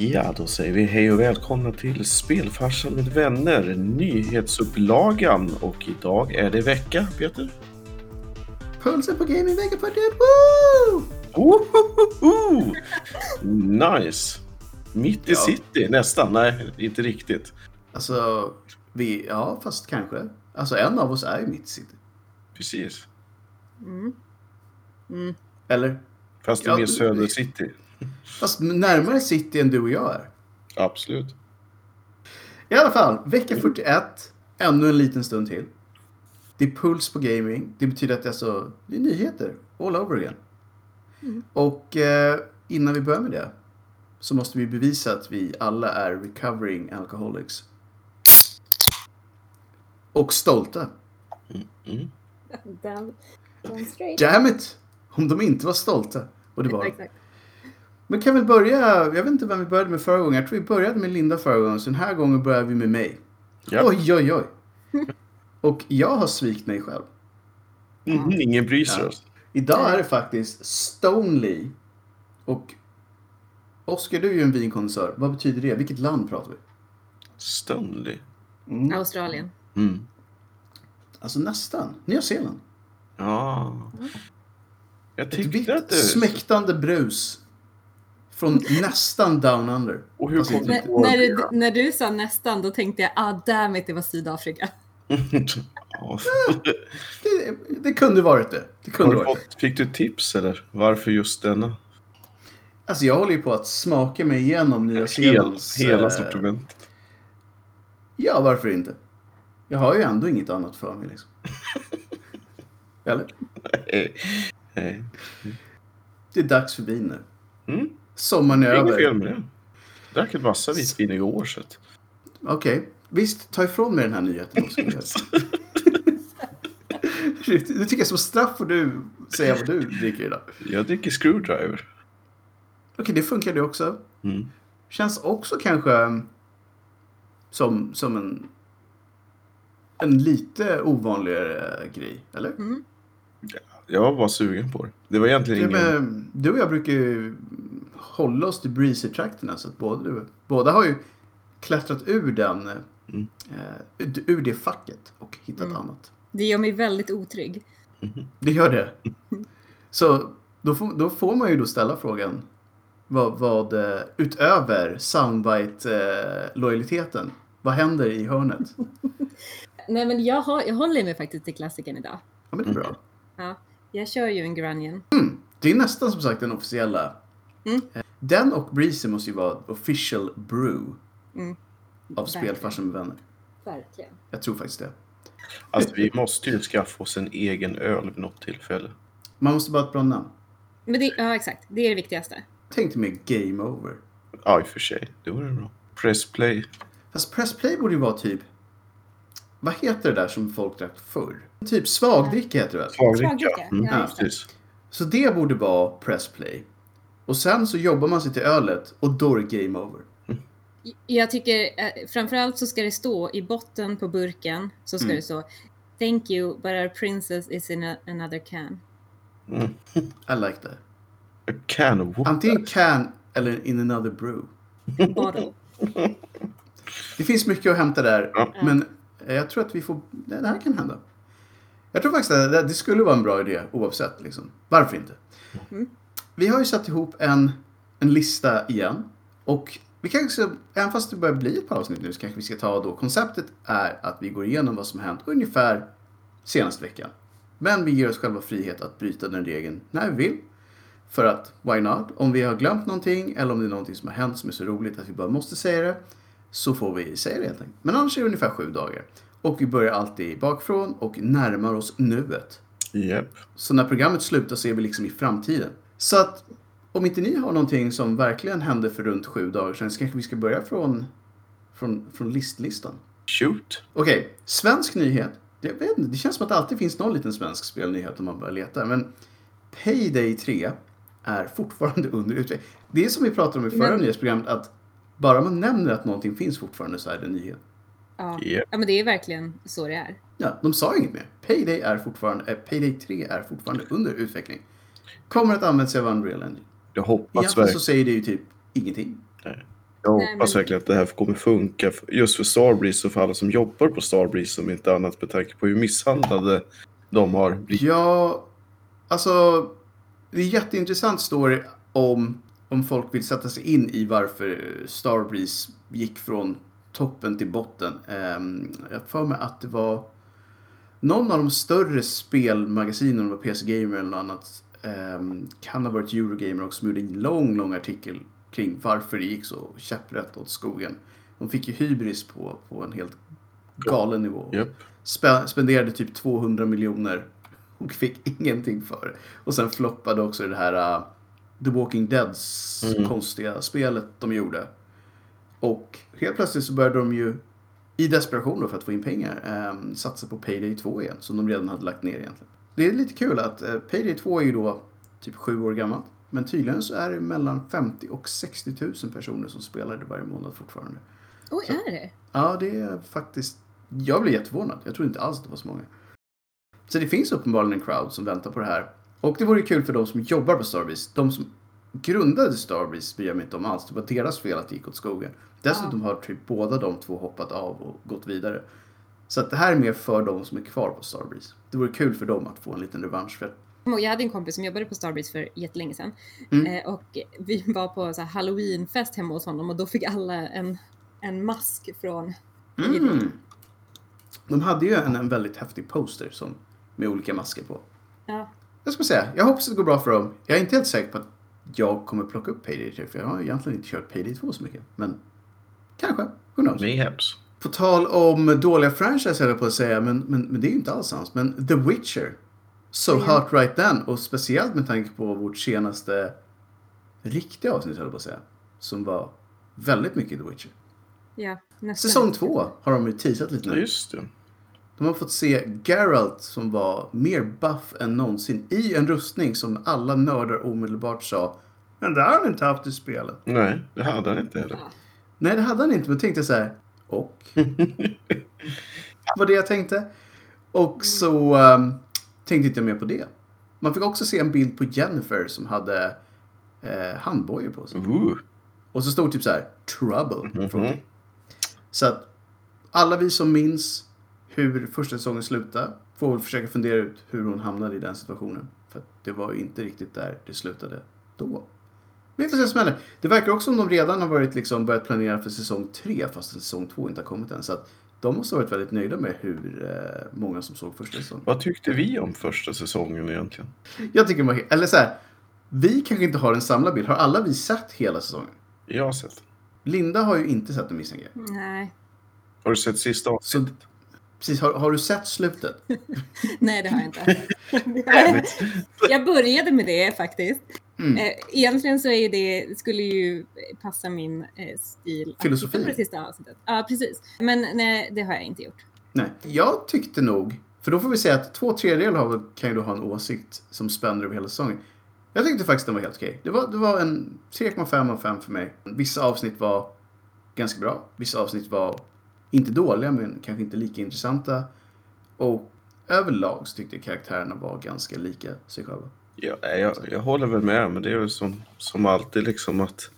Ja, då säger vi hej och välkomna till Spelfarsan med vänner, nyhetsupplagan. Och idag är det vecka, Peter. Pulsen på gamingveckan på det. Nice! Mitt i Ja. city, nästan. Nej, inte riktigt. Alltså, vi, ja fast kanske. Alltså en av oss är ju mitt i city. Precis. Mm. Mm. Eller? Fast det är Ja, mer du- söder city. Fast närmare city än du och jag är. Absolut. I alla fall, vecka 41. Ännu en liten stund till. Det är puls på gaming. Det betyder att det, är alltså, det är nyheter all over again. Mm. Och eh, innan vi börjar med det så måste vi bevisa att vi alla är recovering alcoholics. Och stolta. Mm. Damn, damn straight. Damn it! Om de inte var stolta. Och det var de. Men kan vi börja, jag vet inte vem vi började med förra gången. Jag tror vi började med Linda förra gången. Så den här gången börjar vi med mig. Ja. Oj, oj, oj. Och jag har svikit mig själv. Mhm, ingen bryr sig. Ja. Idag är det faktiskt Stonely. Och Oskar, du är ju en vinkondensör. Vad betyder det? Vilket land pratar vi? Stanley. Mm. Australien. Mm. Alltså nästan. Nya Zeeland. Ja. Jag Ett vitt att det... smäktande brus. Från nästan down under. Och hur Fast kom du När, på när, det? du, när du sa nästan, då tänkte jag ah damn it, det var Sydafrika. Ja. Det, det kunde varit det. Det kunde du varit det. fått, fick du tips eller? Varför just denna? Alltså jag håller ju på att smaka mig igenom Nya Zeelands... hela eh, sortimentet. Ja, varför inte? Jag har ju ändå inget annat för mig liksom. Eller? Nej. Nej. Det är dags för vin nu. Mm. Sommaren är Det är inget över. fel med det. Jag drack ett massa vitvin igår. Okej. Visst, ta ifrån mig den här nyheten också. Du tycker som straff får du säga vad du dricker idag. Jag dricker screwdriver. Okej, det funkar det också. Mm. Känns också kanske um, som, som en, en lite ovanligare grej, eller? Mm. Jag var bara sugen på det. Det var egentligen Det ingen... du och jag brukar ju hålla oss till breezy-trakterna. Så att båda, båda har ju klättrat ur den, Mm. eh, ur det facket och hittat Mm. annat. Det gör mig väldigt otrygg. Det gör det. Så då får, då får man ju då ställa frågan. Vad, vad eh, utöver soundbite-lojaliteten, vad händer i hörnet? Nej men jag, har, jag håller mig faktiskt till klassikern idag. Ja, men det är bra. Ja, jag kör ju en Grunion. Det är nästan som sagt den officiella. Mm. Eh, Den och Breezy måste ju vara official brew Mm. av spelfarsan med vänner. Verkligen. Jag tror faktiskt det. Alltså vi måste ju skaffa oss en egen öl vid något tillfälle. Man måste bara ha ett bra namn. Men det, ja exakt, det är det viktigaste. Tänk dig med Game Over. Ja, i och för sig. Det vore bra. Press play. Fast Press Play borde ju vara typ... Vad heter det där som folk drack förr? Typ svagdricka heter det väl? Svagdricka. Mm, ja, precis. Så det borde vara Press Play. Och sen så jobbar man sig till ölet och då är det Game Over. Jag tycker eh, framförallt så ska det stå i botten på burken så ska Mm. det stå Thank you, but our princess is in a, another can. Mm. I like that. A can of water. Antingen can eller in another brew. Bottle. Det finns mycket att hämta där. Ja. Men eh, jag tror att vi får... Det det här kan hända. Jag tror faktiskt att det, det skulle vara en bra idé oavsett. Liksom. Varför inte? Mm. Vi har ju satt ihop en, en lista igen. Och vi kanske även fast det börjar bli ett par avsnitt nu så kanske vi ska ta då. Konceptet är att vi går igenom vad som hänt ungefär senaste veckan. Men vi ger oss själva frihet att bryta den regeln när vi vill. För att, why not? Om vi har glömt någonting eller om det är någonting som har hänt som är så roligt att vi bara måste säga det. Så får vi säga det helt enkelt. Men annars är det ungefär sju dagar. Och vi börjar alltid bakifrån och närmar oss nuet. Japp. Så när programmet slutar så är vi liksom i framtiden. Så att om inte ni har någonting som verkligen hände för runt sju dagar sedan så kanske vi ska börja från, från, från listlistan. Shoot. Okej, svensk nyhet. Jag vet inte, det känns som att det alltid finns någon liten svensk spelnyhet om man börjar leta. Men Payday 3 är fortfarande under utveckling. Det är som vi pratade om i förra Men- nyhetsprogrammet att bara man nämner att någonting finns fortfarande så är det en nyhet. Ja. Japp. ja, men det är verkligen så det är. Ja, de sa inget mer. Payday, är fortfarande, eh, Payday 3 är fortfarande under utveckling. Kommer att använda sig av Unreal Engine. Jag hoppas Egentligen så verkligen. säger det ju typ ingenting. Nej. Jag Nej, hoppas men- verkligen att det här kommer funka just för Starbreeze och för alla som jobbar på Starbreeze som inte annat med tanke på hur misshandlade de har blivit. Ja, alltså det är en jätteintressant story om, om folk vill sätta sig in i varför Starbreeze gick från toppen till botten. Um, jag för mig att det var någon av de större spelmagasinen, om det var PC Gamer eller något annat, kan ha varit Eurogamer också, som gjorde en lång, lång artikel kring varför det gick så käpprätt åt skogen. De fick ju hybris på, på en helt galen nivå. Spe- spenderade typ 200 miljoner och fick ingenting för det. Och sen floppade också det här uh, The Walking Deads Mm. konstiga spelet de gjorde. Och helt plötsligt så började de ju i desperation då för att få in pengar um, satsa på Payday 2 igen som de redan hade lagt ner egentligen. Det är lite kul att uh, Payday 2 är ju då typ sju år gammalt. Men tydligen så är det mellan 50 och 60 000 personer som spelar det varje månad fortfarande. Oj, är det? Ja, det är faktiskt... Jag blev jätteförvånad. Jag trodde inte alls det var så många. Så det finns uppenbarligen en crowd som väntar på det här. Och det vore kul för de som jobbar på Starbreeze. De som grundade Starbreeze bryr jag mig inte om alls. Det var deras fel att det gick åt skogen. Dessutom har typ båda de två hoppat av och gått vidare. Så att det här är mer för de som är kvar på Starbreeze. Det vore kul för dem att få en liten revansch. För Jag hade en kompis som jobbade på Starbreeze för jättelänge sedan. Mm. Eh, och vi var på så här halloweenfest hemma hos honom och då fick alla en, en mask från... mm. De hade ju en, en väldigt häftig poster som, med olika masker på. Ja, Jag ska säga, jag hoppas att det går bra för dem. Jag är inte helt säker på att jag kommer plocka upp Payday 3, för jag har egentligen inte kört Payday 2 så mycket. Men kanske, who knows. Mayhaps. På tal om dåliga franchise höll jag på att säga, men, men, men det är ju inte alls sant. Men The Witcher, So Ja. Hot Right Then, och speciellt med tanke på vårt senaste riktiga avsnitt höll jag på att säga. Som var väldigt mycket The Witcher. ja nästan. Säsong två har de ju teasat lite Ja, nu. just det. De har fått se Geralt som var mer buff än någonsin i en rustning som alla nördar omedelbart sa Men det har han inte haft i spelet. Nej, det hade han inte heller. Ja. Nej, det hade han inte, men tänkte så här. Och? var det jag tänkte. Och så um, tänkte inte jag mer på det. Man fick också se en bild på Jennifer som hade eh, handbojor på sig. Ooh. Och så stod typ så här Trouble. Mhm. frågetecken. Så att alla vi som minns hur första säsongen slutade får väl försöka fundera ut hur hon hamnade i den situationen. För det var ju inte riktigt där det slutade då. Vi får se vad som händer. Det verkar också som de redan har börjat liksom börjat planera för säsong tre fast säsong två inte har kommit än. Så att de måste ha varit väldigt nöjda med hur eh, många som såg första säsongen. Vad tyckte vi om första säsongen egentligen? Jag tycker man, eller så här. Vi kanske inte har en samlad bild. Har alla vi sett hela säsongen? Jag har sett. Linda har ju inte sett den misstänker jag. Nej. Har du sett sista avsnittet? precis, har, har du sett slutet? Nej, det har jag inte. Jag började med det faktiskt. Mm. Eh, Egentligen så är det, skulle ju passa min eh, stil. Filosofi. på det sista avsnittet. Ja, precis. Men nej, det har jag inte gjort. Nej. Jag tyckte nog, för då får vi säga att två tredjedelar kan ju då ha en åsikt som spänner över hela säsongen. Jag tyckte faktiskt den var helt okej. Det var, det var en 3,5 av 5 för mig. Vissa avsnitt var ganska bra. Vissa avsnitt var inte dåliga men kanske inte lika intressanta. Och överlag så tyckte jag karaktärerna var ganska lika sig själva. Ja, jag, jag håller väl med, men det är väl som, som alltid liksom att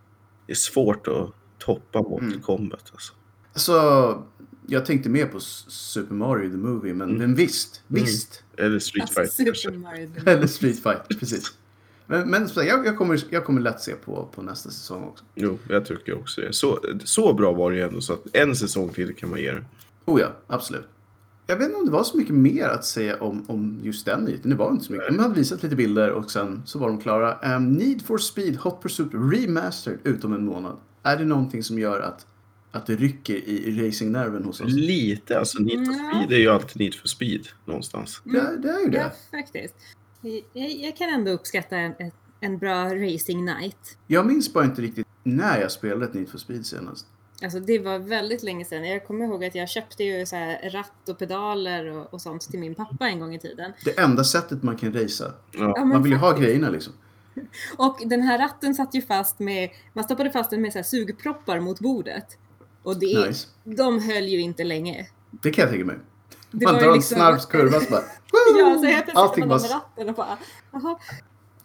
det är svårt att toppa Mortal Mm. Kombat. Alltså. Alltså, jag tänkte mer på Super Mario the Movie, men, men visst, Mm. visst. Eller Street Alltså, Fighter. Super. Mario. Eller Street Fighter, precis. Men, men jag, jag, kommer, jag kommer lätt se på, på nästa säsong också. Jo, jag tycker också det. Så, så bra var det ju ändå så att en säsong till kan man ge det. Oh ja, absolut. Jag vet inte om det var så mycket mer att säga om, om just den nyheten. Det var inte så mycket. De hade visat lite bilder och sen så var de klara. Um, Need for Speed Hot Pursuit Remastered utom en månad. Är det någonting som gör att, att det rycker i, racingnerven hos oss? Lite, alltså Need for Ja. Speed är ju alltid Need for Speed någonstans. Det, det är ju Ja, det. faktiskt. Jag, jag kan ändå uppskatta en, en bra racing night. Jag minns bara inte riktigt när jag spelade ett Need for Speed senast. Alltså det var väldigt länge sedan. Jag kommer ihåg att jag köpte ju så här ratt och pedaler och, och sånt till min pappa en gång i tiden. Det enda sättet man kan racea. Ja. Man vill ju ha grejerna liksom. Och den här ratten satt ju fast med, man stoppade fast den med så här sugproppar mot bordet. Och det, Nice. de höll ju inte länge. Det kan jag tänka mig. Det man drar en liksom- snabb kurva så bara... Ja, så helt plötsligt man bara... med ratten och bara, jaha.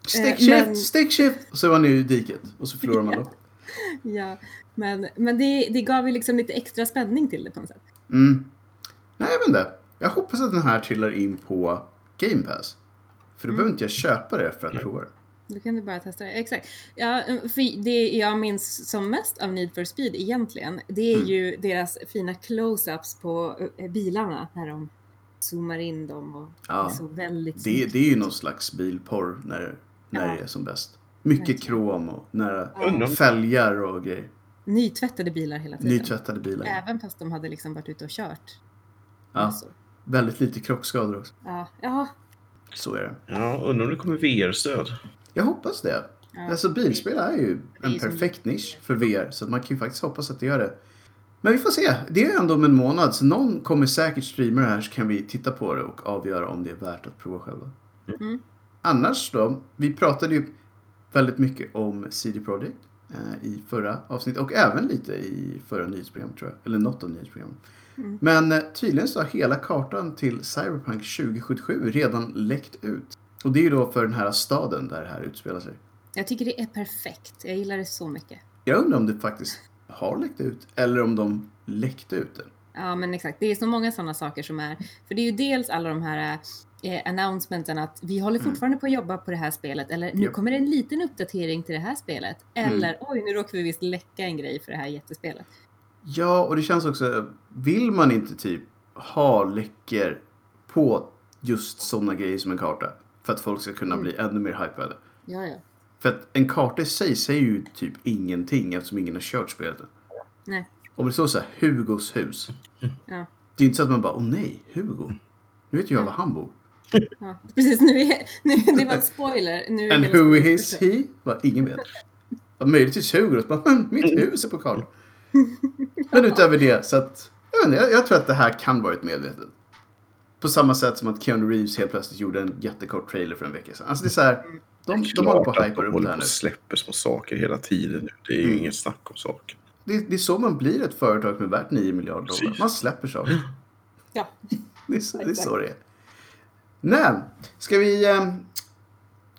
Stick Eh, shift, men- stick shift! Och så var ni i diket. Och så förlorar man då. Ja, men, men det, det gav ju liksom lite extra spänning till det på något sätt. Mm. Nej, vet inte. Jag hoppas att den här trillar in på Game Pass. För då Mm. behöver inte jag köpa det för att prova det. Då kan du bara testa det. Exakt. Ja, för det jag minns som mest av Need for Speed egentligen, det är Mm. ju deras fina close-ups på eh, bilarna när de zoomar in dem och Ja. det är så väldigt Det, det är ju någon slags bilporr när, när Ja. det är som bäst. Mycket krom och nära fälgar och grejer. Nytvättade bilar hela tiden. Nytvättade bilar. Även fast de hade liksom varit ute och kört. Ja. Alltså. Väldigt lite krockskador också. Ja, ja, Så är det. Ja, undrar om det kommer VR-stöd. Jag hoppas det. ja. Alltså bilspel är ju är en som- perfekt nisch för VR. Så man kan ju faktiskt hoppas att det gör det. Men vi får se. Det är ju ändå om en månad. Så någon kommer säkert streama det här så kan vi titta på det och avgöra om det är värt att prova själva. Mm. Annars då. Vi pratade ju väldigt mycket om CD Projekt eh, i förra avsnittet. Och även lite i förra nyhetsprogrammet tror jag. Eller något av nyhetsprogrammet. Mm. Men eh, tydligen så har hela kartan till Cyberpunk 2077 redan läckt ut. Och det är ju då för den här staden där det här utspelar sig. Jag tycker det är perfekt. Jag gillar det så mycket. Jag undrar om det faktiskt har läckt ut eller om de läckte ut den. Ja, men exakt. Det är så många sådana saker som är... För det är ju dels alla de här eh, announcementen att vi håller fortfarande på att jobba på det här spelet. Eller nu Mm. Japp. kommer det en liten uppdatering till det här spelet. Eller Mm. oj, nu råkar vi visst läcka en grej för det här jättespelet. Ja, och det känns också, vill man inte typ ha läckor på just sådana grejer som en karta? För att folk ska kunna Mm. bli ännu mer hypade. Ja, ja. För att en karta i sig säger ju typ ingenting eftersom ingen har kört spelet än. Nej. Om det står så här, Hugos hus. Ja. Det är inte så att man bara, åh nej, Hugo. Nu vet jag var han bor. Ja. Precis, nu är, nu, det var en spoiler. Nu är And who is he? Vad ingen vet. Ja, möjligtvis Hugo. "Men, Mitt hus är på kartan. Men utöver det, så att, jag, inte, jag, jag tror att det här kan varit medvetet. På samma sätt som att Keanu Reeves helt plötsligt gjorde en jättekort trailer för en vecka sedan. Alltså det är så här, de, de håller på att hypa de upp det här nu. släpper små saker hela tiden nu. Det är ju Mm. inget snack om saken. Det, det är så man blir ett företag är värt 9 miljarder dollar. Man släpper saker. Ja. Det är, så, det är så det är. Nej, ska vi eh,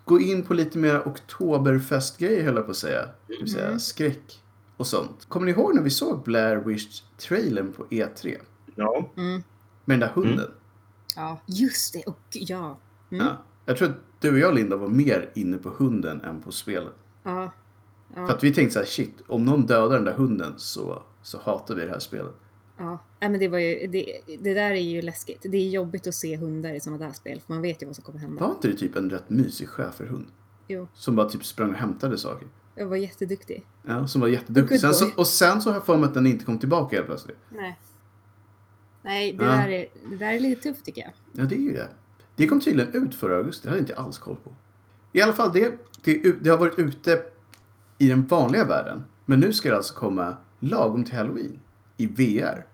gå in på lite mer oktoberfestgrejer höll jag på att säga. Det vill säga Mm. skräck och sånt. Kommer ni ihåg när vi såg Blair Witch-trailern på E3? Ja, Mm. Med den där hunden. Ja, just det. Och ja. Mm. Ja. Jag tror att du och jag Linda var mer inne på hunden än på spelet. Ja. För Ja. att vi tänkte så här, shit, om någon dödar den där hunden så, så hatar vi det här spelet. Ja. Nej, men det, var ju, det, det där är ju läskigt. Det är jobbigt att se hundar i sådana där spel. För man vet ju vad som kommer hända. Var inte det typ en rätt mysig schäferhund? Jo, Som bara typ sprang och hämtade saker. jag var jätteduktig. Ja, som var jätteduktig. Sen så, och sen så har jag för mig att den inte kom tillbaka helt plötsligt. Nej. Nej, det, Ja. där är, det där är lite tufft tycker jag. Ja, det är ju det. Det kom tydligen ut förra augusti. Det hade jag inte alls koll på. I alla fall, det, det, det har varit ute i den vanliga världen. Men nu ska det alltså komma lagom till Halloween. I VR.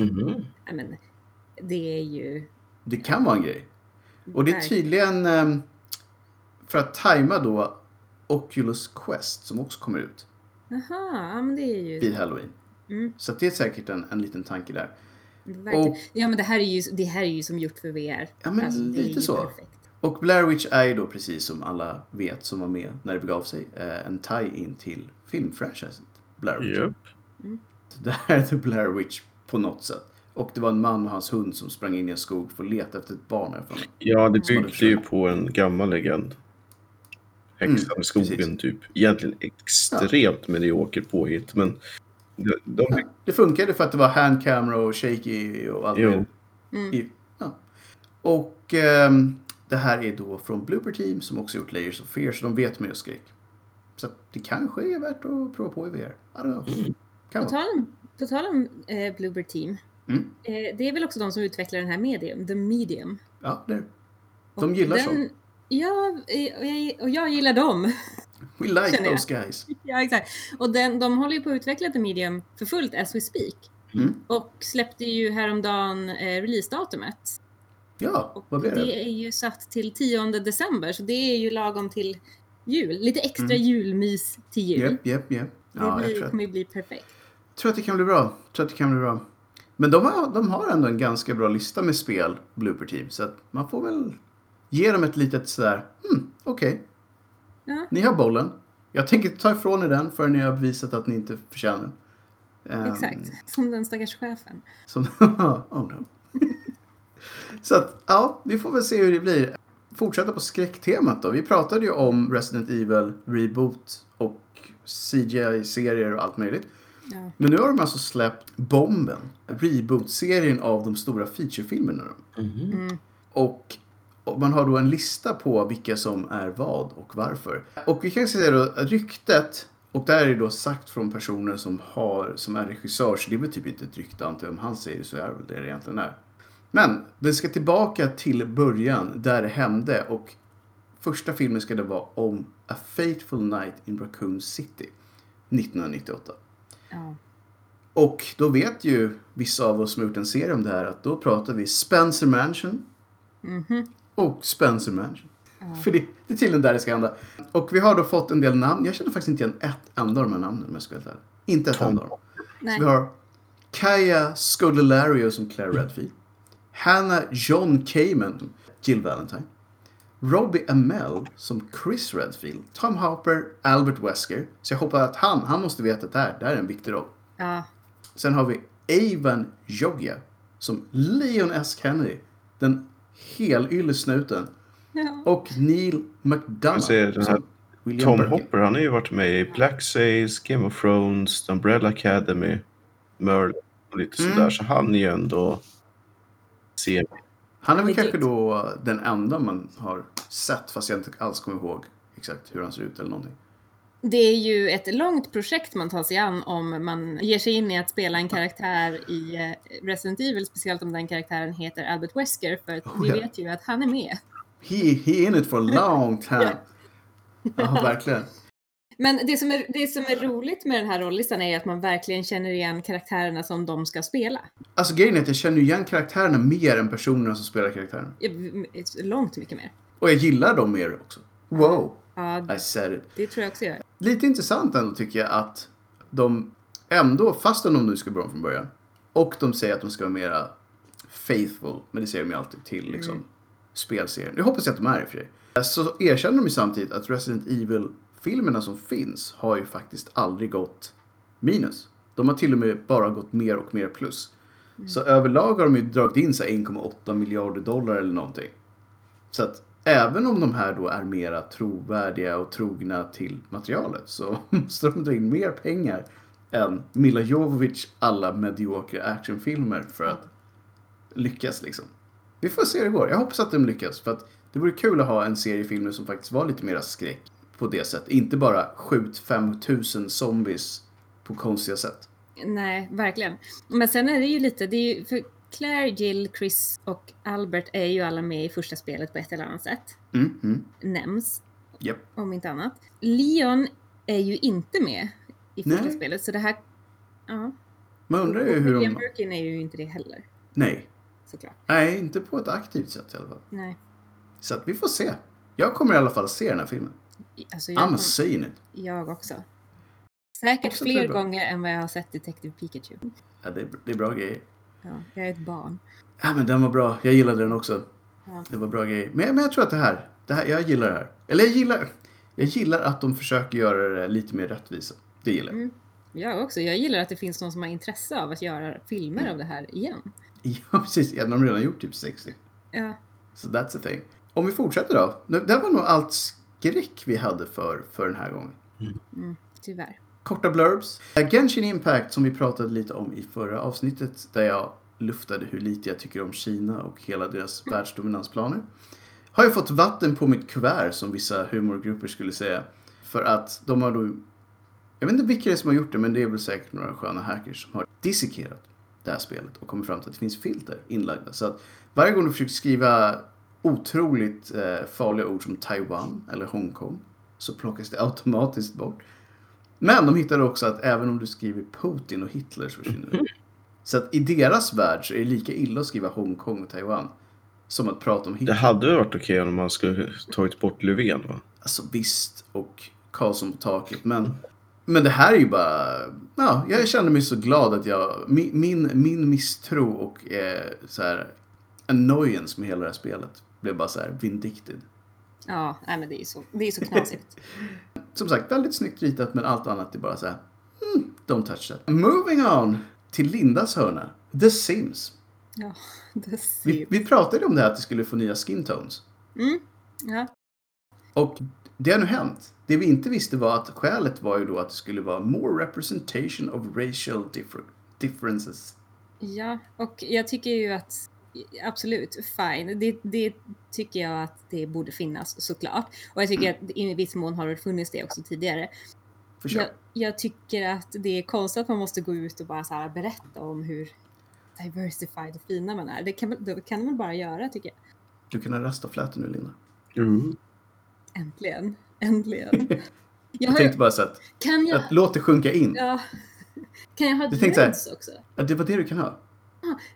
Mhm. Nej, men det är ju... Det kan vara en grej. Och det är tydligen ehm, för att tajma då Oculus Quest som också kommer ut Jaha, ja men det är ju... vid Halloween. Mm, Så det är säkert en, en liten tanke där. Och- Ja men det här är ju, det här är ju som gjort för VR. Ja, men Alltså, lite så. Perfekt. Och Blair Witch är ju då precis som alla vet som var med när det begav sig eh, en tie-in till filmfranchiset Blair Witch. Japp. Det här är The Blair Witch på något sätt. Och det var en man och hans hund som sprang in i en skog för att leta efter ett barn. här för mig. Ja, det byggde ju på en gammal legend. Häxan Mm, i skogen, precis. typ. Egentligen extremt mediokert påhitt, men de, de Ja, det funkade för att det var hand camera och shaky och allt Jo. Mm. Ja. Och ehm, det här är då från Blooper Team som också gjort Layers of Fear så de vet mer skräck. Så det kanske är värt att prova på i VR. I don't know. Kan På tal om, på tal om eh, Bluebird Team. Mm. Eh, det är väl också de som utvecklar den här medium, The Medium. Ja, det är det. De Och gillar den, sånt. Ja, eh, och jag, och jag gillar dem. We like those guys. ja, exakt. Och den, de håller ju på att utveckla The Medium för fullt as we speak. Mm. Och släppte ju häromdagen eh, releasedatumet. Ja, Och vad blir det? det är ju satt till 10 december, så det är ju lagom till jul. Lite extra Mm. julmys till jul. Japp, japp. Det Ja, blir, att, kommer ju bli perfekt. Tror att det kan bli bra. Tror att det kan bli bra. Men de har, de har ändå en ganska bra lista med spel, Blooper Team. Så att man får väl ge dem ett litet sådär, hmm, okej. Ja. Ni har bollen. Jag tänker ta ifrån er den förrän ni har bevisat att ni inte förtjänar den. Ehm, Exakt, som den stackars chefen. Som, oh no. Så att, ja, vi får väl se hur det blir. Fortsätta på skräcktemat då. Vi pratade ju om Resident Evil Reboot och CGI-serier och allt möjligt. Ja. Men nu har de alltså släppt Bomben, reboot-serien av de stora featurefilmerna. Mhm. Mm. Och, man har då en lista på vilka som är vad och varför. Och vi kan säga då att ryktet, och där är det då sagt från personer som, har, som är regissör, så det är väl typ inte ett rykte, jag. Om han säger det så är det väl det det egentligen är. Men det ska tillbaka till början, där det hände. Och första filmen ska det vara om A Fateful Night in Raccoon City, 1998. Ja. Och då vet ju vissa av oss som har gjort en serie om det här att då pratar vi Spencer Mansion Mhm. och Spencer Mansion. För det, det är tydligen där det ska hända. Och vi har då fått en del namn. Jag känner faktiskt inte igen ett enda av de här namnen om jag ska vara ärlig. Inte ett enda av dem. Så vi har Kaya Scodelario som Claire Redfield. Hannah John Kamen som Jill Valentine. Robbie Amell som Chris Redfield. Tom Hopper, Albert Wesker. Så jag hoppas att han, han måste veta att det här, det här är en viktig roll. Ja. Sen har vi Avan Jogia som Leon S. Kennedy. Den helylle snuten. Ja. Och Neil McDonough. Ser den här William Tom Birkin. Hopper, han har ju varit med i Black Sails, Game of Thrones, The Umbrella Academy, Merle och lite Mm. sådär. Så han är ju ändå semi. Han är väl kanske då den enda man har sett fast jag inte alls kommer ihåg exakt hur han ser ut eller någonting. Det är ju ett långt projekt man tar sig an om man ger sig in i att spela en karaktär i eh, Resident Evil, speciellt om den karaktären heter Albert Wesker, för Oh, vi ja. vet ju att han är med. He, he in it for a long time. Ja, verkligen. Men det som, är, det som är roligt med den här rollistan är att man verkligen känner igen karaktärerna som de ska spela. Alltså grejen är att jag känner igen karaktärerna mer än personerna som spelar karaktärerna. Eh, Långt mycket mer. Och jag gillar dem mer också. Wow, Ja, I said it. det tror jag också jag gör. Lite intressant ändå tycker jag att de ändå, fastän de nu ska börja från början, och de säger att de ska vara mera faithful, men det säger de ju alltid till liksom, spelserien. Det hoppas jag att de är i och för sig. Så erkänner de ju samtidigt att Resident Evil-filmerna som finns har ju faktiskt aldrig gått minus. De har till och med bara gått mer och mer plus. Så överlag har de ju dragit in så här 1,8 miljarder dollar eller någonting. Så att även om de här då är mera trovärdiga och trogna till materialet så måste de dra in mer pengar än Mila Jovovich alla mediokra actionfilmer för att lyckas liksom. Vi får se hur det går. Jag hoppas att de lyckas för att det vore kul att ha en serie filmer som faktiskt var lite mera skräck på det sättet. Inte bara skjut 5000 zombies på konstiga sätt. Nej, verkligen. Men sen är det ju lite, det är ju, för Claire, Jill, Chris och Albert är ju alla med i första spelet på ett eller annat sätt. Mm, mm. Nämns, Japp. om inte annat. Leon är ju inte med i första Nej. spelet, så det här... Ja. Man undrar ju Och hur William de... Birkin är ju inte det heller, Nej. såklart. Nej, inte på ett aktivt sätt i alla fall. Nej. Så att vi får se. Jag kommer i alla fall se den här filmen. Alltså jag, I'm saying it. jag också. Säkert Också fler gånger än vad jag har sett Detective Pikachu. Ja, det, är, det är bra grejer. Ja, jag är ett barn. Ja, men den var bra. Jag gillade den också. Ja. Det var bra grejer. Men, men jag tror att det här, det här, jag gillar det här. Eller jag gillar, jag gillar att de försöker göra det lite mer rättvisa. Det gillar jag. Mm. Jag också. Jag gillar att det finns någon som har intresse av att göra filmer Mm. av det här igen. Ja, precis. Ja, de har redan gjort typ 60. Ja. Så that's a thing. Om vi fortsätter då. Det var nog allt skräck vi hade för, för den här gången. Mm, tyvärr. Korta blurbs. Genshin Impact som vi pratade lite om i förra avsnittet där jag luftade hur lite jag tycker om Kina och hela deras världsdominansplaner. Har ju fått vatten på mitt kuvert som vissa humorgrupper skulle säga. För att de har då... Jag vet inte vilka det är som har gjort det men det är väl säkert några sköna hackers som har dissekerat det här spelet och kommit fram till att det finns filter inlagda. Så att varje gång du försöker skriva otroligt eh, farliga ord som Taiwan eller Hongkong så plockas det automatiskt bort. Men de hittade också att även om du skriver Putin och Hitler så försvinner det. Så att i deras värld så är det lika illa att skriva Hongkong och Taiwan som att prata om Det Hitler. hade varit okej om man skulle tagit bort Löfven va? Alltså visst, och Karlsson på taket. Men, men det här är ju bara... Ja, jag kände mig så glad att jag... Min, min, min misstro och eh, så här annoyance med hela det här spelet blev bara så här vindicted. Ja, nej men det är så, det är så knasigt. som sagt, väldigt snyggt ritat men allt annat är bara så här. Mm, don't touch that. Moving on till Lindas hörna. The Sims. Ja, det Vi, ser... vi pratade om det här att det skulle få nya skin tones. Mm. Ja. Och det har nu hänt. Det vi inte visste var att skälet var ju då att det skulle vara more representation of racial differ- differences. ja, och jag tycker ju att absolut, fine. Det, det tycker jag att det borde finnas såklart. Och jag tycker att i viss mån har det funnits det också tidigare. Försök. Jag, jag tycker att det är konstigt att man måste gå ut och bara så här berätta om hur diversified och fina man är. Det kan, man- det kan man bara göra tycker jag. Du kan ha rastaflätor nu Linda. Mm. Äntligen. Äntligen. Jag Jag tänkte bara så att, kan jag... att låt det sjunka in. Ja. Kan jag ha dreads också? Ja, det var det du kan ha.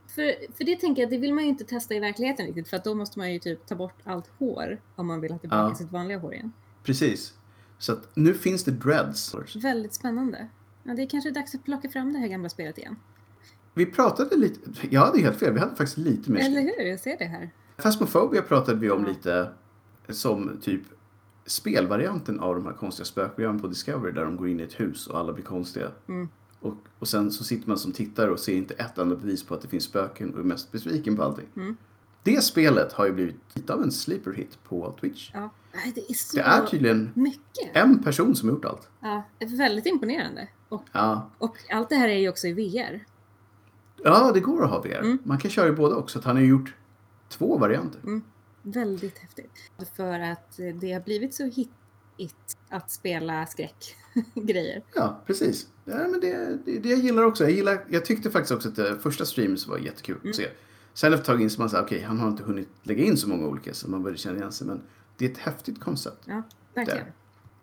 För, för det tänker jag, det vill man ju inte testa i verkligheten riktigt för att då måste man ju typ ta bort allt hår om man vill ha tillbaka Ja. sitt vanliga hår igen. Precis. Så att nu finns det dreads. Väldigt spännande. Ja, det är kanske dags att plocka fram det här gamla spelet igen. Vi pratade lite, jag hade helt fel, vi hade faktiskt lite mer. Eller hur? Jag ser det här. Phasmophobia pratade vi om Ja. lite som typ spelvarianten av de här konstiga spökprogrammen på Discovery där de går in i ett hus och alla blir konstiga. Mm. Och, och sen så sitter man som tittare och ser inte ett enda bevis på att det finns spöken och är mest besviken på allting. Mm. Det spelet har ju blivit lite av en sleeper hit på Twitch. Ja. Det är Det är tydligen mycket. en person som har gjort allt. Ja, väldigt imponerande. Och, Ja, och allt det här är ju också i VR. ja det går att ha VR. Mm. Man kan köra i båda också. Han har gjort två varianter. Väldigt häftigt. För att det har blivit så hittigt att spela skräckgrejer. Ja, precis. Ja, men det, det, det jag gillar också. Jag, gillar, jag tyckte faktiskt också att det första streams var jättekul Mm. att se. Sen efter ett tag insåg man att okej, han har inte hunnit lägga in så många olika så man började känna igen sig. Men det är ett häftigt koncept. Ja, verkligen. Där.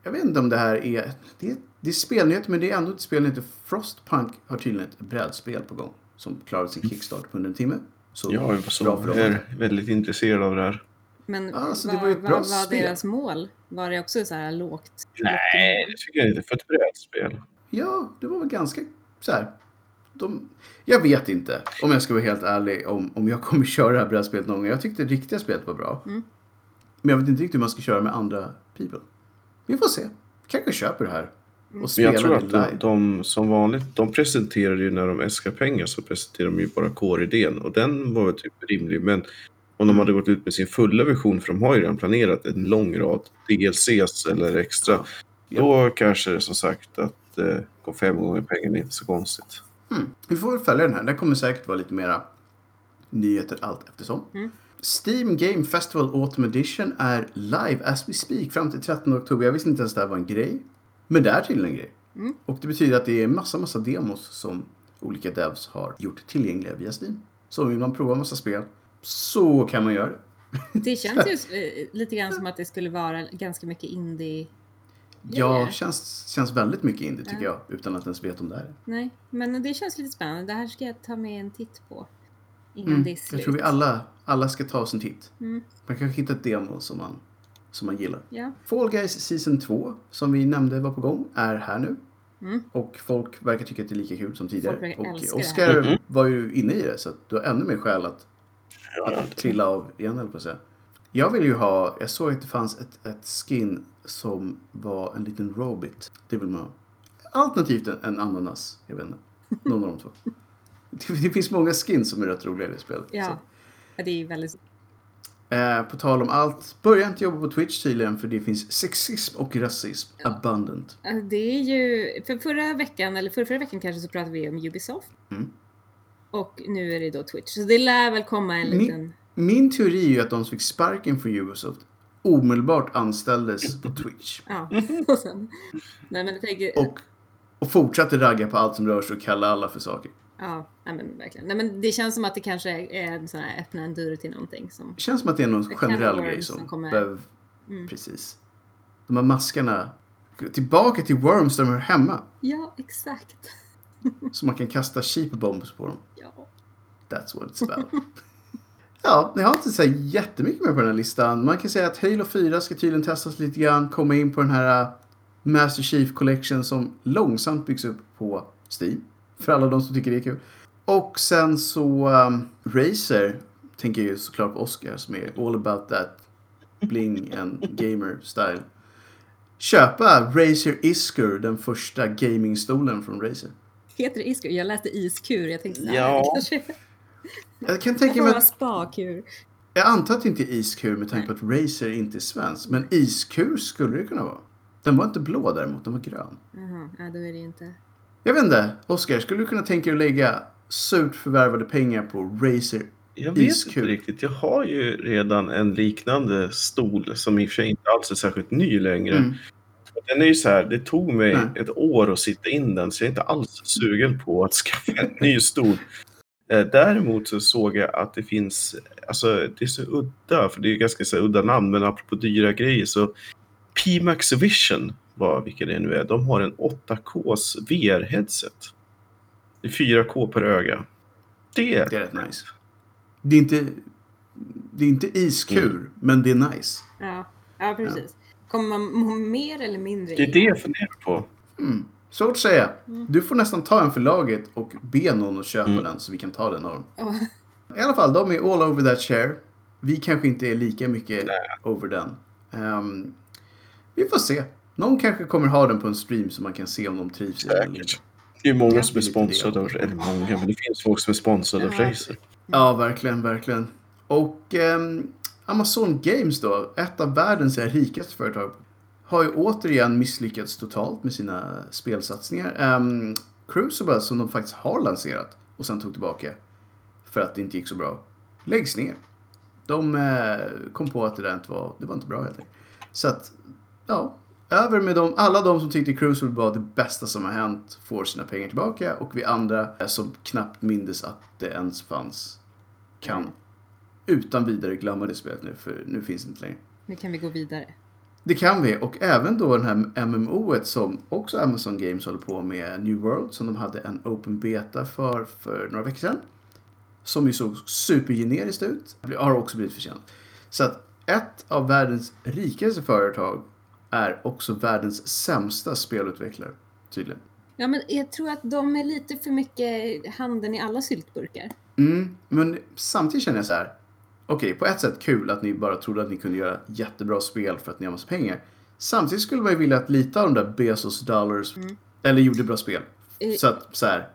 Jag vet inte om det här är... Det, det är spelnyheter, men det är ändå ett spelnyheter. Frostpunk har tydligen ett brädspel på gång. Som klarade sin kickstart på under en timme. Så Ja, jag var bra så för dem. är väldigt intresserad av det här. Men Ja, alltså, var ju ett vad bra var spel. deras mål? Var det också så här lågt? Nej, det tycker jag inte. För ett brädspel. Ja, det var väl ganska så här. De, jag vet inte, om jag ska vara helt ärlig, om, om jag kommer köra det här brädspelet någon gång. Jag tyckte det riktiga spelet var bra. Mm. Men jag vet inte riktigt hur man ska köra med andra people. Vi får se. Kanske köper det här. Och Men spelar jag tror att de, de som vanligt, de presenterar ju när de äskar pengar så presenterar de ju bara core-idén och den var väl typ rimlig. Men om de hade gått ut med sin fulla version, för de har ju redan planerat en lång rad DLCs eller extra, Ja. då kanske det som sagt att eh, gå fem gånger pengarna är inte så konstigt. Mm. Vi får väl följa den här. Den kommer säkert vara lite mera nyheter allt eftersom. Mm. Steam Game Festival Autumn Edition är live as we speak fram till 13 oktober. Jag visste inte ens att det här var en grej. Men det är tydligen en grej. Mm. Och det betyder att det är massa, massa demos som olika devs har gjort tillgängliga via Steam. Så vill man prova massa spel så kan man göra det. Det känns ju eh, lite grann som att det skulle vara ganska mycket indie. Ja, Grejer. känns, känns väldigt mycket indie tycker Ja. jag. Utan att ens veta om det är. Nej, men det känns lite spännande. Det här ska jag ta med en titt på. Innan Mm. det är slut. Jag tror vi alla, alla ska ta oss en titt. Mm. Man kanske hittar ett demo som man, som man gillar. Ja. Fall Guys Season 2, som vi nämnde var på gång, är här nu. Mm. Och folk verkar tycka att det är lika kul som tidigare. Folk Och det Oscar här. var ju inne i det, så att du har ännu mer skäl att, att trilla av igen, höll på att säga. Jag vill ju ha, jag såg att det fanns ett, ett skin som var en liten robit. Det vill man ha. Alternativt en, en ananas, jag vet inte. Någon av de två. Det, det finns många skins som är rätt roliga i det spelet. Så. Ja. ja, det är väldigt... Eh, på tal om allt, börja inte jobba på Twitch tydligen för det finns sexism och rasism abundant. Eh, Det är ju... För förra veckan, eller förra, förra veckan kanske, så pratade vi om Ubisoft. Mm. Och nu är det då Twitch. Så det lär väl komma en liten... Min teori är ju att de som fick sparken för Ubisoft omedelbart anställdes på Twitch Ja, och sen... Nej, men jag tänker... och, och fortsatte ragga på allt som rör sig och kalla alla för saker. Ja, nej, men verkligen. Nej, men det känns som att det kanske är en sån här öppna en dörr till någonting som... Det känns som att det är någon generell grej som, som kommer- behöver... Mm. Precis. De här maskarna. Tillbaka till Worms där de hör hemma. Ja, exakt. Så man kan kasta cheap bombs på dem. Ja. That's what it's about. ja, ni har inte så jättemycket mer på den här listan. Man kan säga att Halo 4 ska tydligen testas lite grann. Komma in på den här uh, Master Chief Collection som långsamt byggs upp på Steam. För alla de som tycker det är kul. Och sen så um, Razer tänker jag ju såklart på Oscar som är all about that bling and gamer style. köpa Razer Isker, den första gamingstolen från Razer. Heter det iskur? Jag läste iskur. Jag tänkte så här, Ja. kanske Jag kan tänka mig att, spakur. jag antar att det inte är iskur med tanke på att Razer inte är svensk. Men iskur skulle det kunna vara. Den var inte blå däremot, den var grön. Jaha, ja, då är det inte. Jag vet inte, Oskar, skulle du kunna tänka dig att lägga surt förvärvade pengar på Razer? Jag vet Iskul. inte riktigt. Jag har ju redan en liknande stol som i och för sig inte alls är särskilt ny längre. Mm. Den är ju så här, det tog mig Nej. ett år att sitta in den så jag är inte alls sugen på att skaffa en ny stol. Eh, Däremot så såg jag att det finns, alltså det är så udda, för det är ganska så udda namn, men apropå dyra grejer så Pimax Vision, vad, vilka det nu är, de har en 8Ks VR-headset. Det är 4K per öga. Det, Det är rätt nice. Det är inte, det är inte iskur, Mm. men det är nice. Ja, ja precis. Kommer man må mer eller mindre det är det jag funderar på. Mm. Svårt att säga. Mm. Du får nästan ta en för laget och be någon att köpa Mm. den så vi kan ta den av dem. I alla fall, de är all over that share. Vi kanske inte är lika mycket over den. Ehm, vi får se. Någon kanske kommer ha den på en stream så man kan se om de trivs. Säkert. Det är många som är sponsrade av, eller många, men det finns folk som är sponsrade av Ja. Razer. Ja, verkligen, verkligen. Och ehm, Amazon Games då, ett av världens rikaste företag, har ju återigen misslyckats totalt med sina spelsatsningar. Um, Crucible, som de faktiskt har lanserat och sen tog tillbaka för att det inte gick så bra, läggs ner. De uh, kom på att det där inte var, det var inte bra helt enkelt. Så att, ja. Över med dem. Alla de som tyckte Crucible var det bästa som har hänt får sina pengar tillbaka och vi andra eh, som knappt mindes att det ens fanns kan utan vidare glömma det spelet nu för nu finns det inte längre. Nu kan vi gå vidare. Det kan vi och även då den här MMO som också Amazon Games håller på med New World som de hade en open beta för för några veckor sedan. Som ju såg supergeneriskt ut. Har också blivit försenat. Så att ett av världens rikaste företag är också världens sämsta spelutvecklare. Tydligen. Ja, men jag tror att de är lite för mycket handen i alla syltburkar. Mm, men samtidigt känner jag så här. Okej, på ett sätt kul att ni bara trodde att ni kunde göra jättebra spel för att ni har massa pengar. Samtidigt skulle man ju vilja att lite av de där Bezos dollars, eller gjorde bra spel. Så att så här.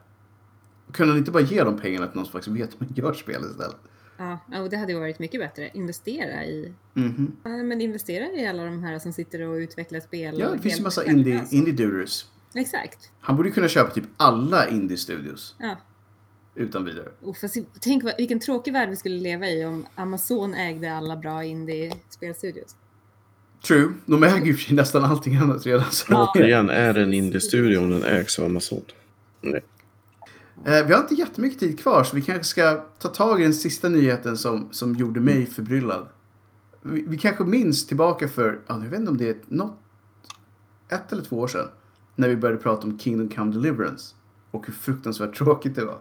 Kunde ni inte bara ge de pengarna till någon som faktiskt vet hur man gör spel istället? Ja, och det hade ju varit mycket bättre. Investera i... Mhm. Ja, men investera i alla de här som sitter och utvecklar spel. Ja, det finns ju massa själva, indie, alltså. indie. Exakt. Han borde kunna köpa typ alla indie-studios Ja. Utan vidare. Och fast, tänk vad, vilken tråkig värld vi skulle leva i om Amazon ägde alla bra indie-spelstudios. True, de äger ju nästan allting annat redan. Så. Återigen, är det en indie-studio om den ägs av Amazon? Nej. Eh, vi har inte jättemycket tid kvar så vi kanske ska ta tag i den sista nyheten som, som gjorde mig förbryllad. Vi, vi kanske minns tillbaka för, ja, jag vet inte om det är något, ett eller två år sedan. När vi började prata om Kingdom Come Deliverance. Och hur fruktansvärt tråkigt det var.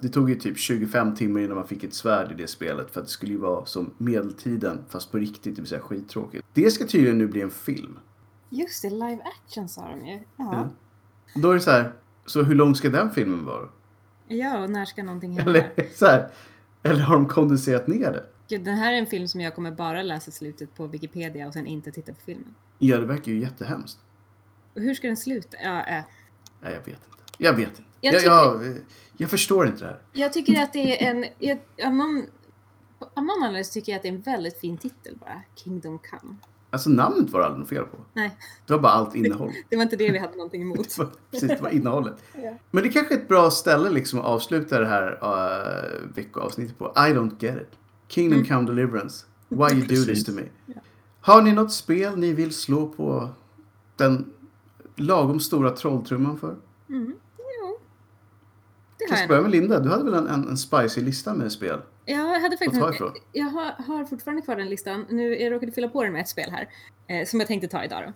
Det tog ju typ 25 timmar innan man fick ett svärd i det spelet. För att det skulle ju vara som medeltiden fast på riktigt, det vill säga skittråkigt. Det ska tydligen nu bli en film. Just det, live action sa de ju. Ja. Ja. Då är det så här, så hur lång ska den filmen vara? ja, och när ska någonting hända? Eller så här, eller har de kondenserat ner det? Gud, den här är en film som jag kommer bara läsa slutet på Wikipedia och sen inte titta på filmen. Ja, det verkar ju jättehemskt. Och hur ska den sluta? Ja, äh. Nej, jag vet inte. Jag vet inte. Jag Jag, tycker- jag, jag förstår inte det här. Jag tycker att det är en... Jag, av, någon, av någon anledning tycker jag att det är en väldigt fin titel bara. Kingdom Come. Alltså namnet var det aldrig något fel på. Nej, Det var bara allt innehåll. det var inte det vi hade någonting emot. Det var, precis, det var innehållet. Ja. Men det kanske är ett bra ställe liksom att avsluta det här uh, veckoavsnittet på. I don't get it. Kingdom Mm. come deliverance. Why you do this to me? Ja. Har ni något spel ni vill slå på den lagom stora trolltrumman för? Mm. Jag börja med Linda. Du hade väl en, en, en spicy lista med spel? Jag hade faktiskt... ifrån? Jag har, har fortfarande kvar den listan. Nu jag råkade fylla på den med ett spel här. Eh, som jag tänkte ta idag då.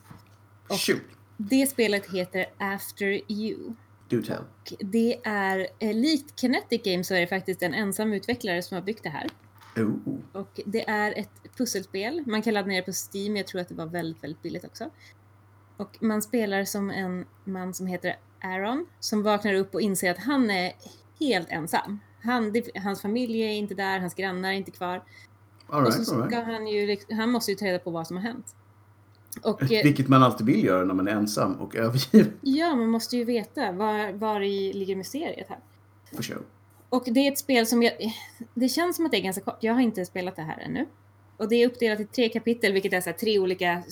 Och- Shoot. Det spelet heter After You. Do tell. Och det är, eh, likt Kinetic Games så är det faktiskt en ensam utvecklare som har byggt det här. Oh. Och det är ett pusselspel. Man kan ladda ner det på Steam. Jag tror att det var väldigt, väldigt billigt också. Och man spelar som en man som heter Aaron som vaknar upp och inser att han är helt ensam. Han, hans familj är inte där, hans grannar är inte kvar. All och så right, right. han ju, liksom- han måste ju ta reda på vad som har hänt. Och eh, Vilket man alltid vill göra när man är ensam och övergiven. ja, man måste ju veta var, var i ligger mysteriet här. For sure. Och det är ett spel som jag... Det känns som att det är ganska kort. Jag har inte spelat det här ännu. Och det är uppdelat i tre kapitel, vilket är så tre olika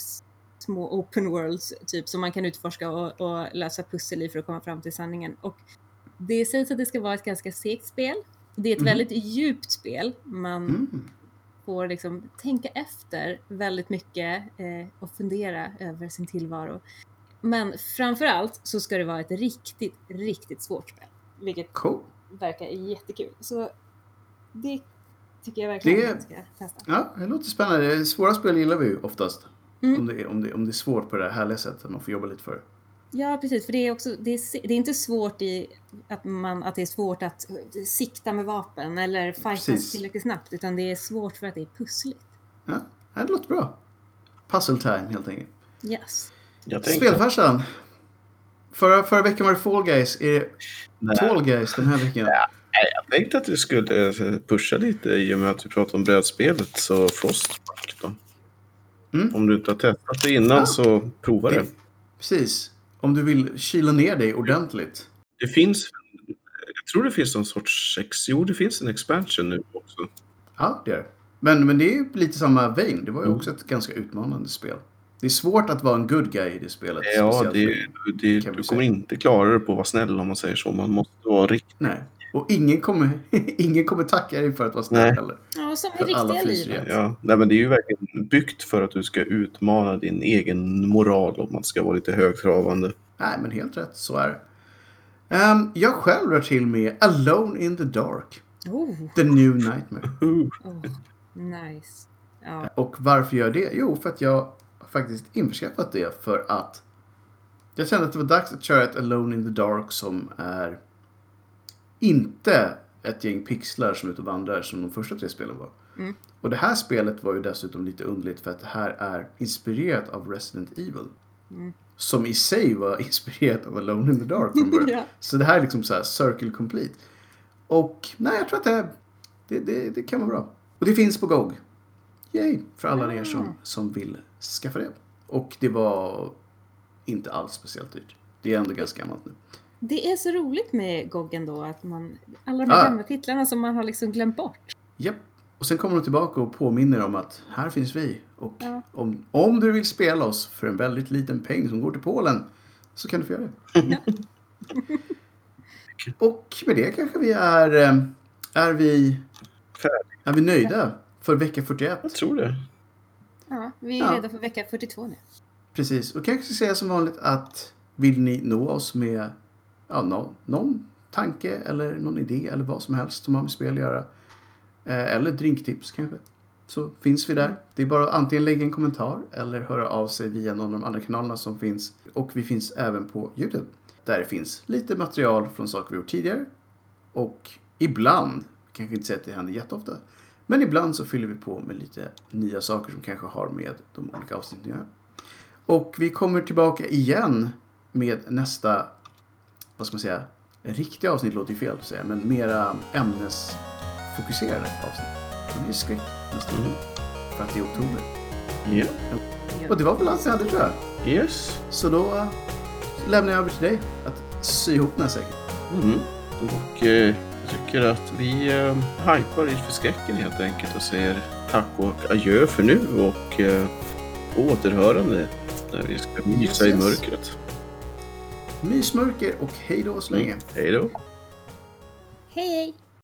små open worlds, typ, som man kan utforska och, och lösa pussel i för att komma fram till sanningen. Och det sägs att det ska vara ett ganska segt spel. Det är ett Mhm. väldigt djupt spel. Man Mm. får liksom tänka efter väldigt mycket eh, och fundera över sin tillvaro. Men framför allt så ska det vara ett riktigt, riktigt svårt spel. Vilket Cool. verkar jättekul. Så det tycker jag verkligen Det- att man ska testa. Ja, det låter spännande. Svåra spel gillar vi ju oftast. Mm. Om, det är, om, det, om det är svårt på det här härliga sättet, att man får jobba lite för det. Ja, precis. För det är, också, det är, det är inte svårt i att, man, att det är svårt att sikta med vapen eller fightas Precis. tillräckligt snabbt. Utan det är svårt för att det är pussligt. Ja, det låter bra. Puzzle time helt enkelt. Yes. Spelfarsan. Förra, förra veckan var det Fall Guys. Är det nej, Tall Guys den här veckan? jag tänkte att vi skulle eh, pusha lite i och med att vi pratade om brädspelet. Så Frostpunk då. Mm. Om du inte har testat det innan Ja. så prova det. Precis. Om du vill kyla ner dig ordentligt. Det finns, jag tror det finns någon sorts, ex, jo det finns en expansion nu också. Ja, det är det. Men, men det är lite samma vein. Det var ju Mm. också ett ganska utmanande spel. Det är svårt att vara en good guy i det spelet. Ja, det, det, du kommer inte klara det på att vara snäll om man säger så. Man måste vara riktigt. Nej. Och ingen kommer, ingen kommer tacka dig för att vara snäll heller. Ja, som i För alla riktiga livet. Ja, nej, men det är ju verkligen byggt för att du ska utmana din egen moral om man ska vara lite högtravande. Nej, men helt rätt. Så är det. Ehm, jag själv rör till med Alone in the Dark. Oh, The New Nightmare. Uh, oh, nice. Ja. Och varför gör jag det? Jo, för att jag har faktiskt införskaffat det för att jag kände att det var dags att köra ett Alone in the Dark som är inte ett gäng pixlar som är ute och vandrar som de första tre spelen var. Mm. Och det här spelet var ju dessutom lite underligt för att det här är inspirerat av Resident Evil. Mm. Som i sig var inspirerat av Alone in the Dark från början. Ja. Så det här är liksom så här circle complete. Och nej, jag tror att det, det, det, det kan vara bra. Och det finns på GOG. Yay! För alla er Ah. som, som vill skaffa det. Och det var inte alls speciellt dyrt. Det är ändå ganska gammalt nu. Det är så roligt med GOG ändå, att man, alla de här Ja. gamla titlarna som man har liksom glömt bort. Japp. Och sen kommer de tillbaka och påminner om att här finns vi. Och Ja. om, om du vill spela oss för en väldigt liten peng som går till Polen så kan du få göra det. och med det kanske vi är, eh, är vi, är vi nöjda för vecka 41. jag tror det. Ja, vi är Ja. redo för vecka 42 nu. Precis. Och kanske säga som vanligt att vill ni nå oss med ja, någon, någon tanke eller någon idé eller vad som helst som har med spel att göra. Eh, eller drinktips kanske. Så finns vi där. Det är bara att antingen lägga en kommentar eller höra av sig via någon av de andra kanalerna som finns. Och vi finns även på Youtube. Där det finns lite material från saker vi gjort tidigare. Och ibland, kanske inte säga att det händer jätteofta, men ibland så fyller vi på med lite nya saker som kanske har med de olika avsnitten att göra. Och vi kommer tillbaka igen med nästa, vad ska man säga, riktiga avsnitt låter ju fel att säga, men mera ämnesfokuserade avsnitt. Det blir skräck nästa Mm. För att det är oktober. Ja. Och det var väl allt vi hade tror jag. Yes. Så då eh, lämnar jag över till dig att sy ihop den här säcken. Mm. Och eh, jag tycker att vi eh, hypar i för skräcken helt enkelt och säger tack och adjö för nu och eh, återhörande när vi ska mysa Yes, i mörkret. Mysmörker och hej då så länge. Hej då. Hej hej!